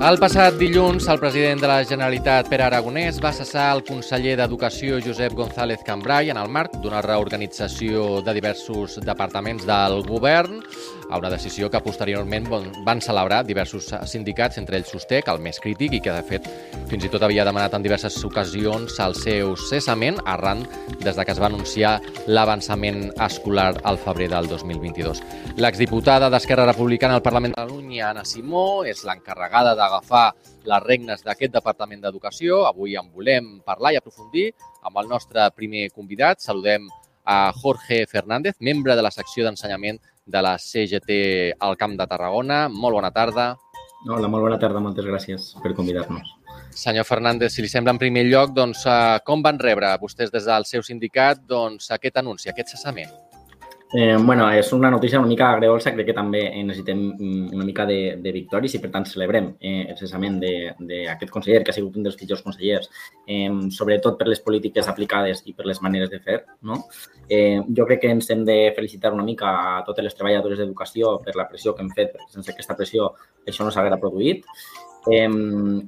El passat dilluns, el president de la Generalitat, Pere Aragonès, va cessar el conseller d'Educació, Josep González Cambrai, en el marc d'una reorganització de diversos departaments del govern, a una decisió que posteriorment van celebrar diversos sindicats, entre ells Sostec, el més crític, i que, de fet, fins i tot havia demanat en diverses ocasions el seu cessament arran des de que es va anunciar l'avançament escolar al febrer del 2022. L'exdiputada d'Esquerra Republicana al Parlament de Catalunya, Anna Simó, és l'encarregada d'agafar les regnes d'aquest Departament d'Educació. Avui en volem parlar i aprofundir amb el nostre primer convidat. Saludem a Jorge Fernández, membre de la secció d'ensenyament de la CGT al Camp de Tarragona. Molt bona tarda. Hola, molt bona tarda. Moltes gràcies per convidar-nos. Senyor Fernández, si li sembla en primer lloc, doncs, eh, com van rebre vostès des del seu sindicat doncs, aquest anunci, aquest cessament? Eh, bueno, és una notícia una mica agreolsa, crec que també necessitem mm, una mica de, de victòries i, per tant, celebrem eh, el cessament d'aquest conseller, que ha sigut un dels pitjors consellers, eh, sobretot per les polítiques aplicades i per les maneres de fer. No? Eh, jo crec que ens hem de felicitar una mica a totes les treballadores d'educació per la pressió que hem fet, perquè sense aquesta pressió això no s'haguera produït. Eh,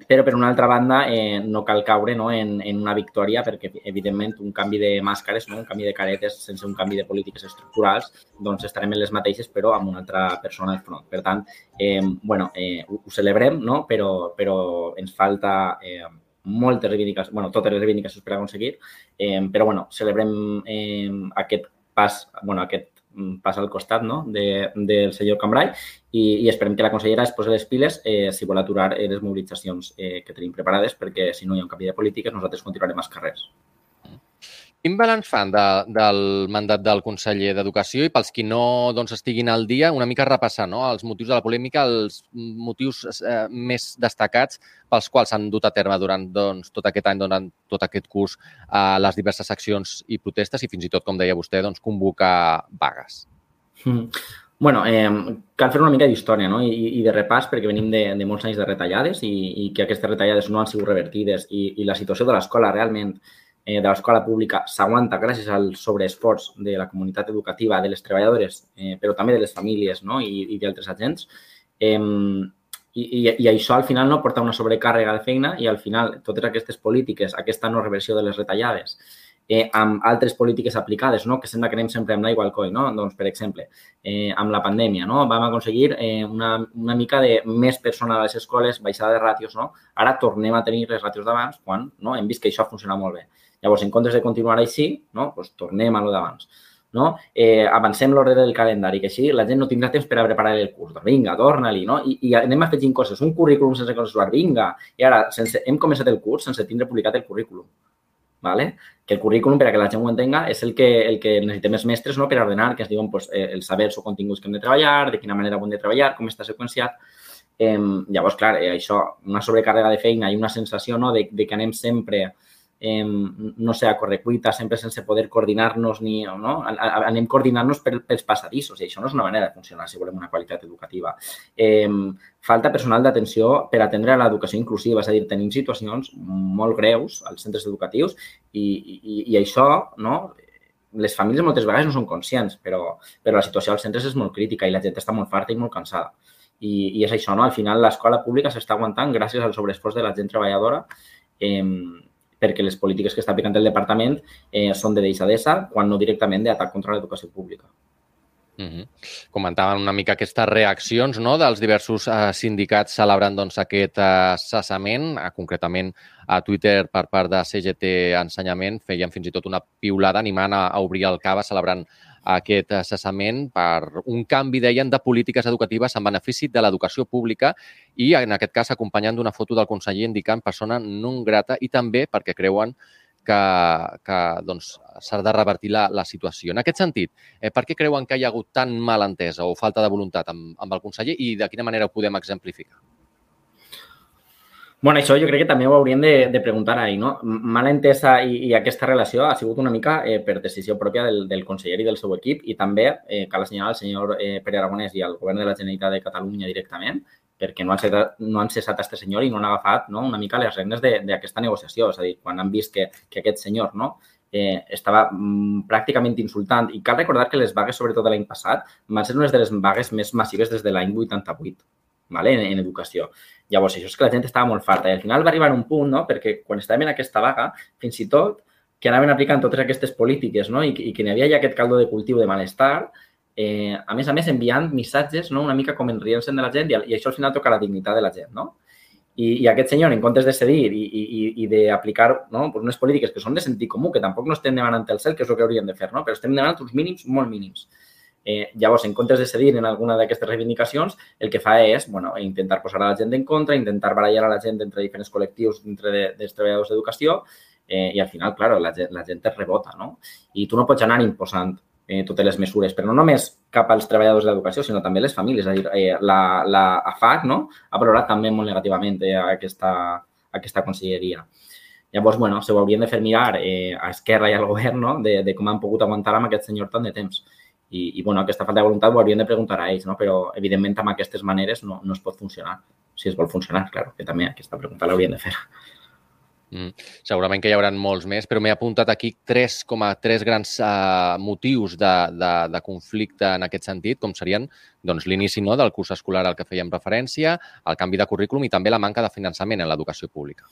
però, per una altra banda, eh, no cal caure no, en, en una victòria perquè, evidentment, un canvi de màscares, no, un canvi de caretes sense un canvi de polítiques estructurals, doncs estarem en les mateixes, però amb una altra persona al front. Per tant, eh, bueno, eh, ho, celebrem, no? però, però ens falta eh, moltes reivindicacions, bueno, totes les reivindicacions per aconseguir, eh, però bueno, celebrem eh, aquest pas, bueno, aquest passa al costat no? de, del senyor Cambrai i, i esperem que la consellera es posi les piles eh, si vol aturar eh, les mobilitzacions eh, que tenim preparades perquè si no hi ha un canvi de polítiques nosaltres continuarem als carrers. Quin balanç fan de, del mandat del conseller d'Educació i pels qui no doncs, estiguin al dia, una mica repassar no? els motius de la polèmica, els motius eh, més destacats pels quals s'han dut a terme durant doncs, tot aquest any, durant tot aquest curs, eh, les diverses accions i protestes i fins i tot, com deia vostè, doncs, convocar vagues? Mm. Bueno, eh, cal fer una mica d'història no? I, i de repàs perquè venim de, de molts anys de retallades i, i que aquestes retallades no han sigut revertides i, i la situació de l'escola realment eh, de l'escola pública s'aguanta gràcies al sobreesforç de la comunitat educativa, de les treballadores, eh, però també de les famílies no? i, i d'altres agents. Eh, i, i, I això al final no porta una sobrecàrrega de feina i al final totes aquestes polítiques, aquesta no reversió de les retallades, eh, amb altres polítiques aplicades, no? que sembla que anem sempre amb l'aigua al coll. No? Doncs, per exemple, eh, amb la pandèmia no? vam aconseguir eh, una, una mica de més personal a les escoles, baixada de ràtios. No? Ara tornem a tenir les ràtios d'abans quan no? hem vist que això funciona molt bé. Llavors, en comptes de continuar així, no? pues tornem a lo d'abans. No? Eh, avancem l'ordre del calendari, que així la gent no tindrà temps per a preparar el curs. Doncs vinga, torna-li, no? I, I anem afegint coses. Un currículum sense consensuar, vinga. I ara, sense, hem començat el curs sense tindre publicat el currículum. ¿vale? Que el currículum, per a que la gent ho entenga, és el que, el que necessitem els mestres no? per ordenar, que es diuen pues, eh, els sabers o continguts que hem de treballar, de quina manera ho hem de treballar, com està seqüenciat. Eh, llavors, clar, eh, això, una sobrecàrrega de feina i una sensació no? de, de que anem sempre eh, no sé, a correcuita, sempre sense poder coordinar-nos ni, no? Anem coordinant-nos per, pels passadissos i això no és una manera de funcionar si volem una qualitat educativa. Eh, falta personal d'atenció per atendre l'educació inclusiva, és a dir, tenim situacions molt greus als centres educatius i, i, i això, no? les famílies moltes vegades no són conscients, però, però la situació als centres és molt crítica i la gent està molt farta i molt cansada. I, i és això, no? Al final l'escola pública s'està aguantant gràcies al sobreesforç de la gent treballadora eh, perquè les polítiques que està aplicant el departament eh, són de deixadesa, quan no directament d'atac contra l'educació pública. Mm -hmm. Comentaven una mica aquestes reaccions no, dels diversos eh, sindicats celebrant doncs, aquest eh, cessament, eh, concretament a Twitter per part de CGT Ensenyament, feien fins i tot una piulada animant a, a obrir el cava celebrant aquest cessament per un canvi, deien, de polítiques educatives en benefici de l'educació pública i, en aquest cas, acompanyant d'una foto del conseller indicant persona non grata i també perquè creuen que, que doncs, s'ha de revertir la, la situació. En aquest sentit, eh, per què creuen que hi ha hagut tan malentesa o falta de voluntat amb, amb el conseller i de quina manera ho podem exemplificar? Bueno, això jo crec que també ho hauríem de, de preguntar ahir, no? Mala entesa i, i aquesta relació ha sigut una mica eh, per decisió pròpia del, del conseller i del seu equip i també eh, cal assenyalar el senyor eh, Pere Aragonès i el govern de la Generalitat de Catalunya directament perquè no han, cessat, no han cessat a aquest senyor i no han agafat no, una mica les regnes d'aquesta negociació. És a dir, quan han vist que, que aquest senyor no, eh, estava mm, pràcticament insultant. I cal recordar que les vagues, sobretot l'any passat, van ser unes de les vagues més massives des de l'any 88 vale? en, en educació. Llavors, això és que la gent estava molt farta. I al final va arribar un punt, no? perquè quan estàvem en aquesta vaga, fins i tot que anaven aplicant totes aquestes polítiques no? I, i que n'hi havia ja aquest caldo de cultiu de malestar, eh, a més a més enviant missatges no? una mica com enrient-se'n de la gent i, i això al final toca la dignitat de la gent. No? I, i aquest senyor, en comptes de cedir i, i, i d'aplicar no? pues unes polítiques que són de sentit comú, que tampoc no estem demanant el cel, que és el que hauríem de fer, no? però estem demanant uns mínims molt mínims. Eh, llavors, en comptes de cedir en alguna d'aquestes reivindicacions, el que fa és bueno, intentar posar a la gent en contra, intentar barallar a la gent entre diferents col·lectius dintre de, dels treballadors d'educació eh, i al final, clar, la, la gent es rebota, no? I tu no pots anar imposant eh, totes les mesures, però no només cap als treballadors d'educació, sinó també les famílies. És a dir, eh, la, la AFAC no? ha valorat també molt negativament eh, aquesta, aquesta conselleria. Llavors, bueno, se ho haurien de fer mirar eh, a Esquerra i al govern no? de, de com han pogut aguantar amb aquest senyor tant de temps. I, i bueno, aquesta falta de voluntat ho haurien de preguntar a ells, no? però evidentment amb aquestes maneres no, no es pot funcionar. Si es vol funcionar, claro, que també aquesta pregunta l'haurien de fer. Mm. Segurament que hi haurà molts més, però m'he apuntat aquí 3,3 grans uh, motius de, de, de conflicte en aquest sentit, com serien doncs, l'inici no, del curs escolar al que fèiem referència, el canvi de currículum i també la manca de finançament en l'educació pública.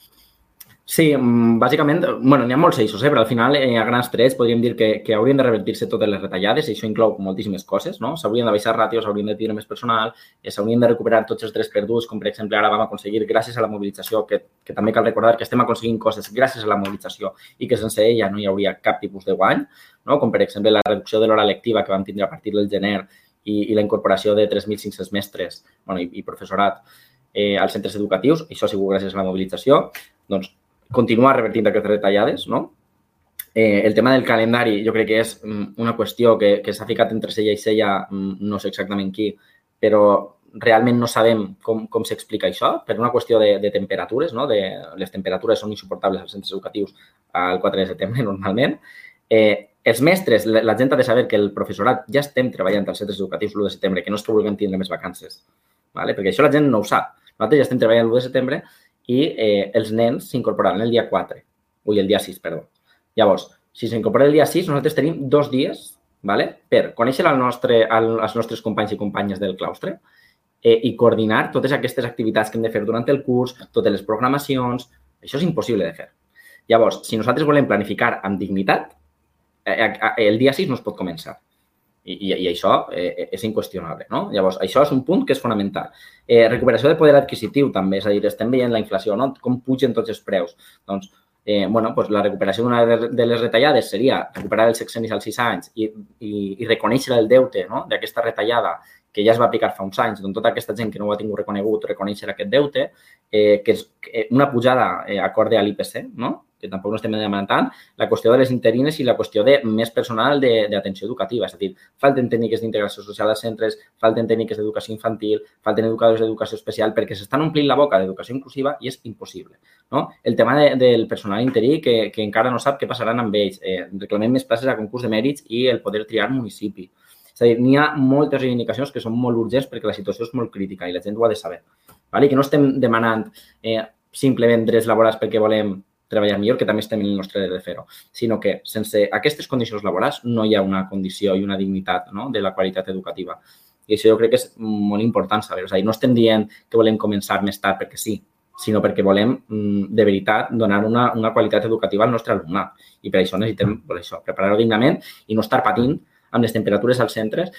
Sí, mm, bàsicament, bueno, n'hi ha molts eixos, eh? però al final, eh, a grans trets, podríem dir que, que haurien de revertir-se totes les retallades i això inclou moltíssimes coses, no? S'haurien de baixar ràtios, s'haurien de tindre més personal, eh, s'haurien de recuperar tots els drets perduts, com per exemple ara vam aconseguir gràcies a la mobilització, que, que també cal recordar que estem aconseguint coses gràcies a la mobilització i que sense ella no hi hauria cap tipus de guany, no? com per exemple la reducció de l'hora lectiva que vam tindre a partir del gener i, i la incorporació de 3.500 mestres bueno, i, i professorat eh, als centres educatius, això ha sigut gràcies a la mobilització, doncs continuar revertint aquestes retallades, no? Eh, el tema del calendari jo crec que és mm, una qüestió que, que s'ha ficat entre sella i sella, mm, no sé exactament qui, però realment no sabem com, com s'explica això, per una qüestió de, de temperatures, no? de, les temperatures són insuportables als centres educatius al 4 de setembre normalment. Eh, els mestres, la, la gent ha de saber que el professorat ja estem treballant als centres educatius l'1 de setembre, que no és que vulguem tindre més vacances, ¿vale? perquè això la gent no ho sap. Nosaltres ja estem treballant l'1 de setembre i eh, els nens s'incorporaran el dia 4, ui, el dia 6, perdó. Llavors, si s'incorpora el dia 6, nosaltres tenim dos dies vale? per conèixer el nostre, el, els nostres companys i companyes del claustre eh, i coordinar totes aquestes activitats que hem de fer durant el curs, totes les programacions. Això és impossible de fer. Llavors, si nosaltres volem planificar amb dignitat, eh, el dia 6 no es pot començar. I, i, i això eh, és inqüestionable. No? Llavors, això és un punt que és fonamental. Eh, recuperació de poder adquisitiu també, és a dir, estem veient la inflació, no? com pugen tots els preus. Doncs, eh, bueno, doncs la recuperació d'una de les retallades seria recuperar els sexenis als 6 anys i, i, i reconèixer el deute no? d'aquesta retallada que ja es va aplicar fa uns anys, doncs tota aquesta gent que no ho ha tingut reconegut, reconèixer aquest deute, eh, que és una pujada eh, acorde a l'IPC, no? Que tampoc no estem demanant tant, la qüestió de les interines i la qüestió de més personal d'atenció educativa. És a dir, falten tècniques d'integració social als centres, falten tècniques d'educació infantil, falten educadors d'educació especial, perquè s'estan omplint la boca d'educació inclusiva i és impossible. No? El tema de, del personal interí, que, que encara no sap què passaran amb ells. Eh, reclamem més places a concurs de mèrits i el poder triar municipi. És a dir, n'hi ha moltes reivindicacions que són molt urgents perquè la situació és molt crítica i la gent ho ha de saber. Vale? Que no estem demanant eh, simplement drets laborals perquè volem treballar millor, que també estem en el nostre dret de fer-ho, sinó que sense aquestes condicions laborals no hi ha una condició i una dignitat no? de la qualitat educativa. I això jo crec que és molt important saber. És a dir, no estem dient que volem començar més tard perquè sí, sinó perquè volem, mm, de veritat, donar una, una qualitat educativa al nostre alumnat. I per això necessitem per això, preparar-ho dignament i no estar patint amb les temperatures als centres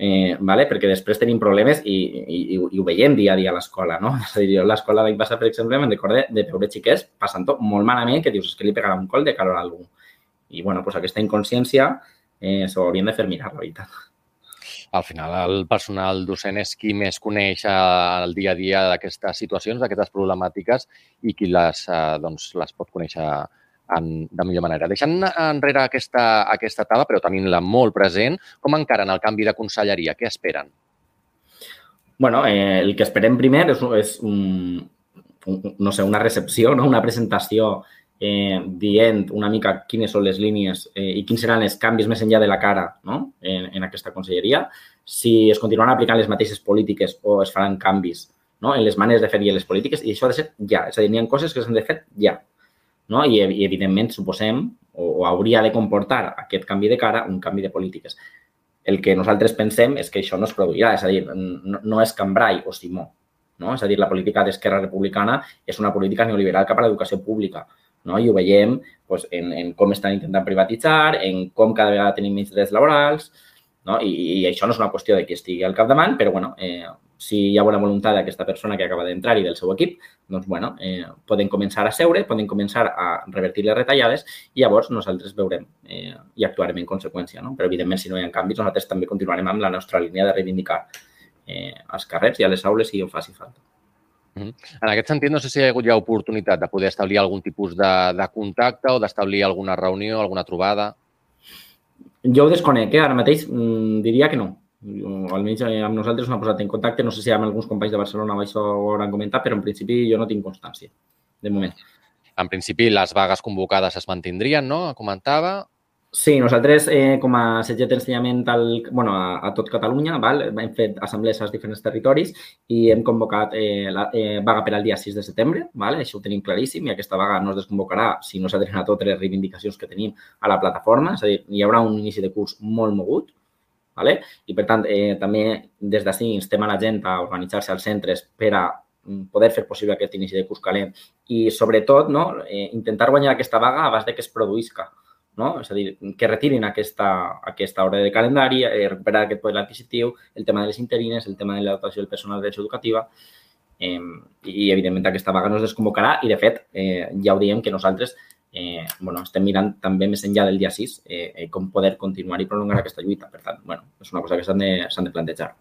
eh, vale? perquè després tenim problemes i, i, i ho veiem dia a dia a l'escola, no? És a dir, jo a l'escola l'any passat, per exemple, me'n recorde de veure xiquets passant molt malament que dius, és que li pegarà un col de calor a algú. I, bueno, doncs aquesta inconsciència eh, s'ho haurien de fer mirar, la veritat. Al final, el personal docent és qui més coneix el dia a dia d'aquestes situacions, d'aquestes problemàtiques i qui les, eh, doncs, les pot conèixer en, de millor manera. Deixant enrere aquesta, aquesta etapa, però tenint-la molt present, com encaren el canvi de conselleria? Què esperen? bueno, eh, el que esperem primer és, és un, un, no sé, una recepció, no? una presentació eh, dient una mica quines són les línies eh, i quins seran els canvis més enllà de la cara no? en, en aquesta conselleria, si es continuaran aplicant les mateixes polítiques o es faran canvis no? en les maneres de fer i en les polítiques, i això ha de ser ja. És a dir, hi ha coses que s'han de fer ja no? I, i evidentment, suposem, o, o hauria de comportar aquest canvi de cara un canvi de polítiques. El que nosaltres pensem és que això no es produirà, és a dir, no, no és Cambrai o Simó, No? És a dir, la política d'Esquerra Republicana és una política neoliberal cap a l'educació pública. No? I ho veiem doncs, en, en com estan intentant privatitzar, en com cada vegada tenim menys drets laborals, no? I, i això no és una qüestió de qui estigui al capdavant, però bueno, eh, si hi ha bona voluntat d'aquesta persona que acaba d'entrar i del seu equip, doncs, bueno, eh, poden començar a seure, poden començar a revertir les retallades i llavors nosaltres veurem eh, i actuarem en conseqüència. No? Però, evidentment, si no hi ha canvis, nosaltres també continuarem amb la nostra línia de reivindicar eh, als carrers i a les aules si ho faci falta. En aquest sentit, no sé si hi ha hagut ja oportunitat de poder establir algun tipus de, de contacte o d'establir alguna reunió, alguna trobada. Jo ho desconec, eh? ara mateix mm, diria que no almenys eh, amb nosaltres no ha posat en contacte. No sé si amb alguns companys de Barcelona això ho hauran comentat, però en principi jo no tinc constància, de moment. En principi, les vagues convocades es mantindrien, no? Comentava. Sí, nosaltres eh, com a CG d'ensenyament al, bueno, a, a tot Catalunya val? hem fet assemblees als diferents territoris i hem convocat eh, la eh, vaga per al dia 6 de setembre, val? això ho tenim claríssim i aquesta vaga no es desconvocarà si no s'adrena a totes les reivindicacions que tenim a la plataforma, és a dir, hi haurà un inici de curs molt mogut, ¿vale? I, per tant, eh, també des d'ací instem a la gent a organitzar-se als centres per a mm, poder fer possible aquest inici de curs calent i, sobretot, no, eh, intentar guanyar aquesta vaga abans de que es produïsca. No? És a dir, que retirin aquesta, aquesta hora de calendari, eh, recuperar aquest poder adquisitiu, el tema de les interines, el tema de la dotació del personal de educativa, eh, i, evidentment, aquesta vaga no es desconvocarà i, de fet, eh, ja ho diem que nosaltres eh, bueno, estem mirant també més enllà del dia 6 eh, eh, com poder continuar i prolongar aquesta lluita. Per tant, bueno, és una cosa que s'han de, de plantejar.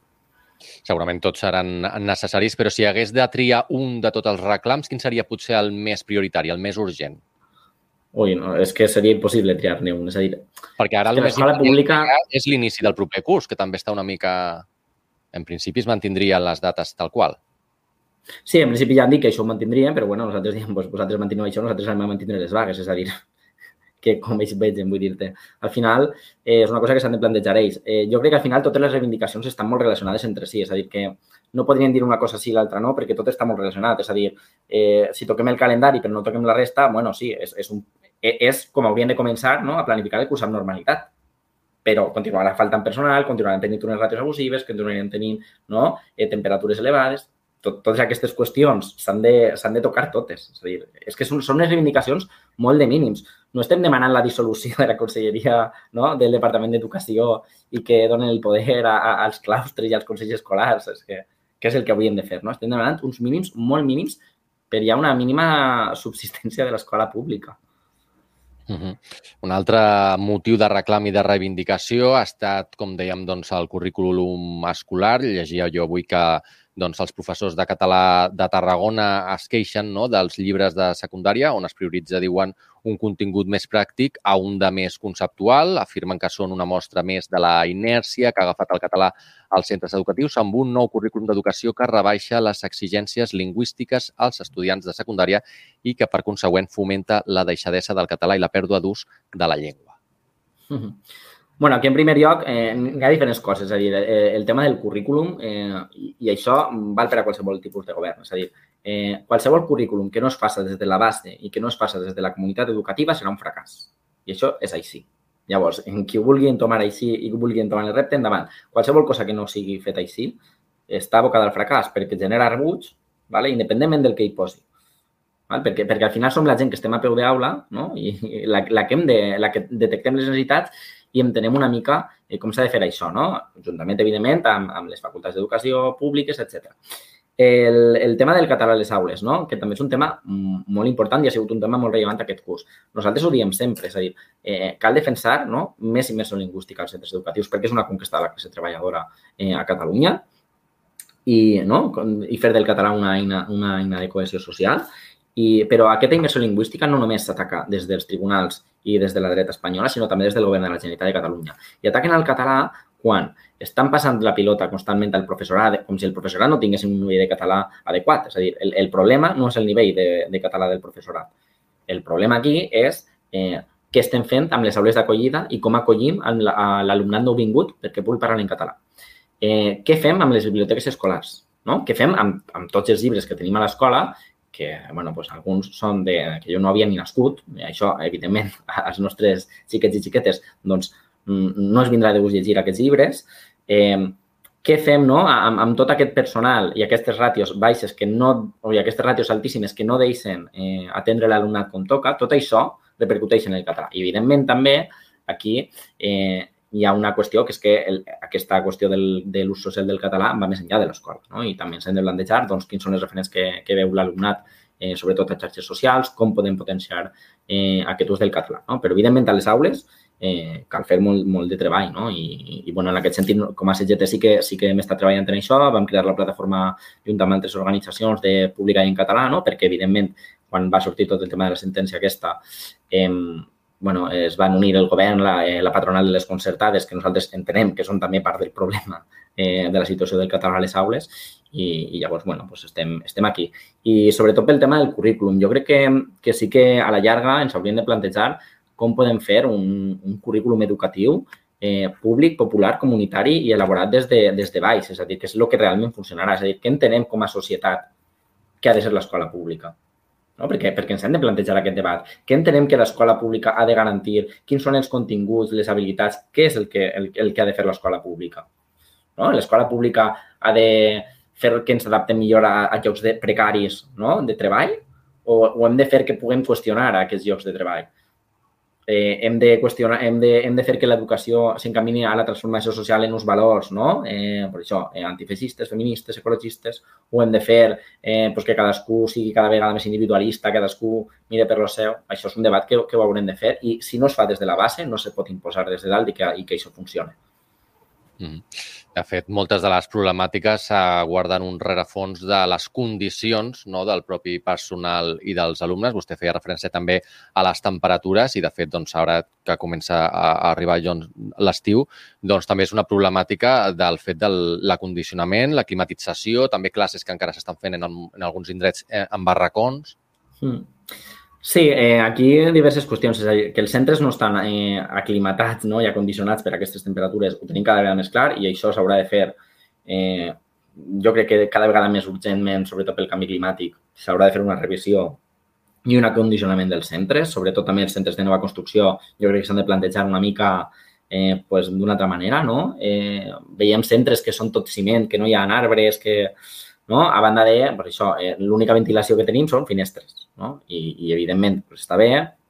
Segurament tots seran necessaris, però si hagués de triar un de tots els reclams, quin seria potser el més prioritari, el més urgent? Ui, no, és que seria impossible triar-ne un. És a dir, perquè ara el més pública... és l'inici del proper curs, que també està una mica... En principi es mantindrien les dates tal qual. Sí, en principi ja han dit que això ho mantindrien, però bueno, nosaltres diem, doncs, vosaltres mantineu això, nosaltres hem de mantindre les vagues, és a dir, que com ells vegen, vull dir-te. Al final, eh, és una cosa que s'han de plantejar ells. Eh, jo crec que al final totes les reivindicacions estan molt relacionades entre si, és a dir, que no podrien dir una cosa sí i l'altra no, perquè tot està molt relacionat. És a dir, eh, si toquem el calendari però no toquem la resta, bueno, sí, és, és, un, e, és com haurien de començar no, a planificar el curs amb normalitat però continuarà faltant personal, continuaran tenint unes ràtios abusives, continuaran tenint no, eh, temperatures elevades, tot, totes aquestes qüestions s'han de, de tocar totes. És a dir, és que són, són unes reivindicacions molt de mínims. No estem demanant la dissolució de la conselleria no? del Departament d'Educació i que donen el poder a, a, als claustres i als consells escolars. És que, que és el que hauríem de fer. No? Estem demanant uns mínims molt mínims per ja una mínima subsistència de l'escola pública. Uh -huh. Un altre motiu de reclam i de reivindicació ha estat, com dèiem, doncs, el currículum escolar. Llegia jo avui que doncs, els professors de català de Tarragona es queixen no, dels llibres de secundària on es prioritza, diuen, un contingut més pràctic a un de més conceptual. Afirmen que són una mostra més de la inèrcia que ha agafat el català als centres educatius amb un nou currículum d'educació que rebaixa les exigències lingüístiques als estudiants de secundària i que, per consegüent, fomenta la deixadesa del català i la pèrdua d'ús de la llengua. Mm -hmm bueno, aquí en primer lloc eh, hi ha diferents coses. És a dir, eh, el tema del currículum eh, i, això val per a qualsevol tipus de govern. És a dir, eh, qualsevol currículum que no es faça des de la base i que no es faça des de la comunitat educativa serà un fracàs. I això és així. Llavors, en qui vulgui entomar així i vulgui entomar el repte, endavant. Qualsevol cosa que no sigui feta així està abocada al fracàs perquè genera rebuig, vale? independentment del que hi posi. Val? Perquè, perquè al final som la gent que estem a peu d'aula no? i la, la, que hem de, la que detectem les necessitats i entenem una mica eh, com s'ha de fer això, no? juntament, evidentment, amb, amb les facultats d'educació públiques, etc. El, el tema del català a les aules, no? que també és un tema molt important i ha sigut un tema molt rellevant aquest curs. Nosaltres ho diem sempre, és a dir, eh, cal defensar no? més immersió lingüística als centres educatius perquè és una conquesta de la classe treballadora eh, a Catalunya i, no? i fer del català una eina, una eina de cohesió social i, però aquesta immersió lingüística no només s'ataca des dels tribunals i des de la dreta espanyola, sinó també des del govern de la Generalitat de Catalunya. I ataquen al català quan estan passant la pilota constantment al professorat, com si el professorat no tingués un nivell de català adequat. És a dir, el, el problema no és el nivell de, de català del professorat. El problema aquí és eh, què estem fent amb les aules d'acollida i com acollim l'alumnat nouvingut perquè pugui parlar en català. Eh, què fem amb les biblioteques escolars? No? Què fem amb, amb tots els llibres que tenim a l'escola que bueno, pues, alguns són de, que jo no havia ni nascut, i això, evidentment, als nostres xiquets i xiquetes, doncs, mm, no es vindrà de gust llegir aquests llibres. Eh, què fem no? amb, amb tot aquest personal i aquestes ràtios baixes que no, o aquestes ràtios altíssimes que no deixen eh, atendre l'alumnat com toca, tot això repercuteix en el català. I, evidentment, també aquí eh, hi ha una qüestió que és que el, aquesta qüestió del, de l'ús social del català va més enllà de l'escola. No? I també ens hem de plantejar doncs, quins són els referents que, que veu l'alumnat, eh, sobretot a xarxes socials, com podem potenciar eh, aquest ús del català. No? Però, evidentment, a les aules eh, cal fer molt, molt de treball, no? I, i bueno, en aquest sentit, com a CGT sí que, sí que hem estat treballant en això, vam crear la plataforma junt amb altres organitzacions de pública i en català, no? Perquè, evidentment, quan va sortir tot el tema de la sentència aquesta, eh, bueno, es van unir el govern, la, eh, la patronal de les concertades, que nosaltres entenem que són també part del problema eh, de la situació del català a les aules, i, i llavors, bueno, doncs estem, estem aquí. I sobretot pel tema del currículum, jo crec que, que sí que a la llarga ens hauríem de plantejar com podem fer un, un currículum educatiu eh, públic, popular, comunitari i elaborat des de, des de baix, és a dir, que és el que realment funcionarà, és a dir, què entenem com a societat que ha de ser l'escola pública. No? Perquè, perquè ens hem de plantejar aquest debat. Què entenem que l'escola pública ha de garantir? Quins són els continguts, les habilitats? Què és el que, el, el que ha de fer l'escola pública? No? L'escola pública ha de fer que ens adaptem millor a, a llocs de precaris no? de treball o, o hem de fer que puguem qüestionar aquests llocs de treball? Eh, hem de qüestionar, hem de, hem de fer que l'educació s'encamini a la transformació social en uns valors, no? Eh, per això, eh, antifeixistes, feministes, ecologistes, ho hem de fer eh, pues que cadascú sigui cada vegada més individualista, cadascú mire per lo seu. Això és un debat que, que ho haurem de fer i si no es fa des de la base no se pot imposar des de dalt i que, i que això funcioni. Mm. De fet, moltes de les problemàtiques guarden un rerefons de les condicions no, del propi personal i dels alumnes. Vostè feia referència també a les temperatures i, de fet, doncs, ara que comença a, arribar l'estiu, doncs també és una problemàtica del fet de l'acondicionament, la climatització, també classes que encara s'estan fent en, en alguns indrets eh, en barracons. Mm. Sí, eh, aquí diverses qüestions. És a dir, que els centres no estan eh, aclimatats no? i acondicionats per a aquestes temperatures ho tenim cada vegada més clar i això s'haurà de fer, eh, jo crec que cada vegada més urgentment, sobretot pel canvi climàtic, s'haurà de fer una revisió i un acondicionament dels centres, sobretot també els centres de nova construcció, jo crec que s'han de plantejar una mica eh, pues, d'una altra manera, no? Eh, veiem centres que són tot ciment, que no hi ha arbres, que no? A banda de, per això, eh, l'única ventilació que tenim són finestres, no? I, i evidentment, pues, està bé,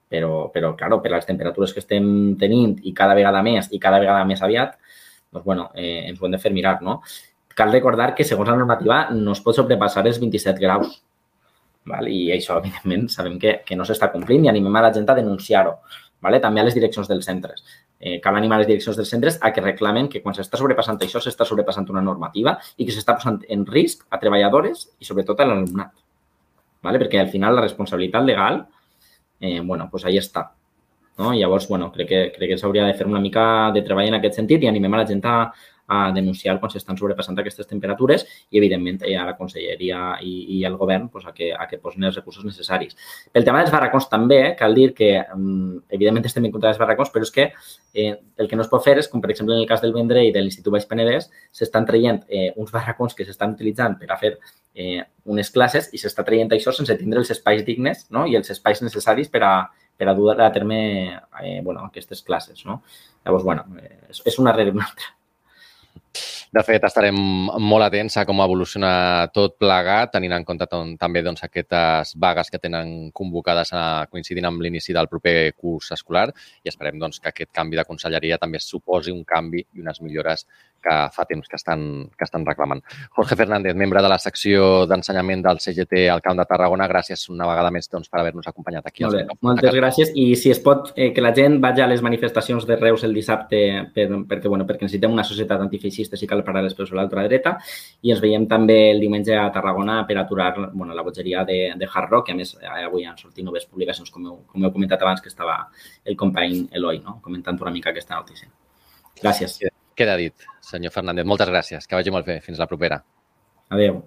però, però, claro, per les temperatures que estem tenint i cada vegada més i cada vegada més aviat, doncs, bueno, eh, ens ho hem de fer mirar, no? Cal recordar que, segons la normativa, no es pot sobrepassar els 27 graus. Val? I això, evidentment, sabem que, que no s'està complint i animem a la gent a denunciar-ho. Vale? També a les direccions dels centres eh, cal animar les direccions dels centres a que reclamen que quan s'està sobrepassant això s'està sobrepassant una normativa i que s'està posant en risc a treballadores i sobretot a l'alumnat. ¿Vale? Perquè al final la responsabilitat legal, eh, bueno, pues ahí està. No? Llavors, bueno, crec que, crec que s'hauria de fer una mica de treball en aquest sentit i animem a la gent a, a denunciar quan s'estan sobrepassant aquestes temperatures i, evidentment, a la conselleria i, i al govern pues, a, que, a que posin els recursos necessaris. Pel tema dels barracons també, cal dir que, mm, evidentment, estem en contra dels barracons, però és que eh, el que no es pot fer és, com per exemple en el cas del Vendrell i de l'Institut Baix Penedès, s'estan traient eh, uns barracons que s'estan utilitzant per a fer eh, unes classes i s'està traient això sense tindre els espais dignes no? i els espais necessaris per a, per a dur a terme eh, bueno, aquestes classes. No? Llavors, bueno, eh, és, és una rere una altra. De fet, estarem molt atents a com evoluciona tot plegat, tenint en compte també doncs, aquestes vagues que tenen convocades a, coincidint amb l'inici del proper curs escolar i esperem doncs, que aquest canvi de conselleria també suposi un canvi i unes millores que fa temps que estan, que estan reclamant. Jorge Fernández, membre de la secció d'ensenyament del CGT al Camp de Tarragona, gràcies una vegada més doncs, per haver-nos acompanyat aquí. Molt bé, moltes gràcies i si es pot, eh, que la gent vagi a les manifestacions de Reus el dissabte per, perquè, bueno, perquè necessitem una societat antifeixista si cal parar els peus a l'altra-dreta i ens veiem també el diumenge a Tarragona per aturar bueno, la bogeria de, de Hard Rock, que a més avui han sortit noves publicacions, com heu, com heu comentat abans, que estava el company Eloi no? comentant una mica aquesta notícia. Gràcies. Queda dit, senyor Fernández. Moltes gràcies. Que vagi molt bé. Fins la propera. Adéu.